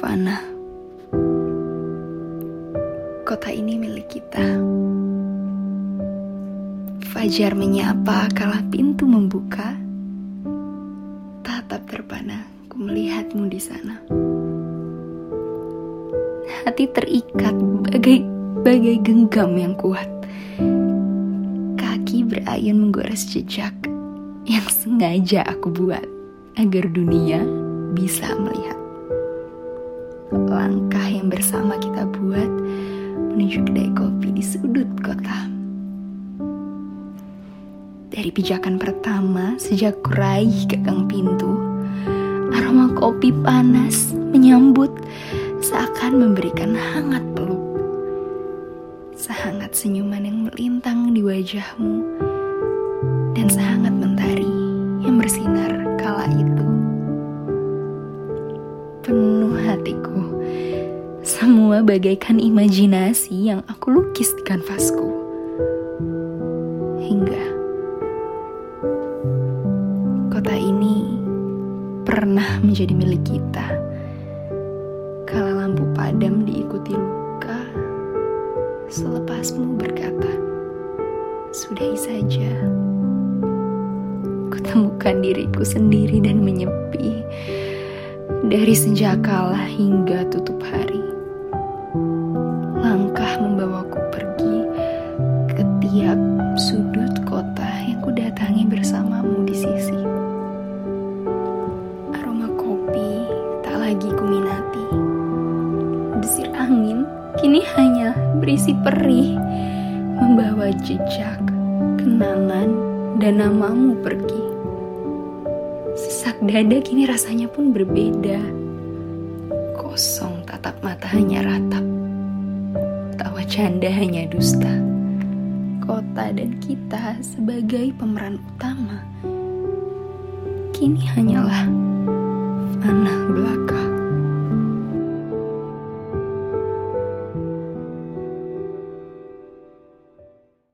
terpana. Kota ini milik kita. Fajar menyapa kala pintu membuka. Tatap terpana, ku melihatmu di sana. Hati terikat bagai bagai genggam yang kuat. Kaki berayun menggores jejak yang sengaja aku buat agar dunia bisa melihat. Langkah yang bersama kita buat menuju kedai kopi di sudut kota. Dari pijakan pertama sejak kuraih gagang pintu, aroma kopi panas menyambut seakan memberikan hangat peluk. Sehangat senyuman yang melintang di wajahmu dan sehangat mentari yang bersinar kala itu. Penuh hatiku, semua bagaikan imajinasi yang aku lukis di kanvasku. Hingga kota ini pernah menjadi milik kita. Kala lampu padam diikuti luka, selepasmu berkata, "Sudahi saja." Kutemukan diriku sendiri dan menyepi dari senjakala hingga tutup hari. Langkah membawaku pergi ke tiap sudut kota yang kudatangi bersamamu di sisi. Aroma kopi tak lagi kuminati. Desir angin kini hanya berisi perih, membawa jejak, kenangan, dan namamu pergi. Sesak dada kini rasanya pun berbeda. Kosong tatap mata hanya ratap. Tawa canda hanya dusta. Kota dan kita sebagai pemeran utama kini hanyalah panah belaka.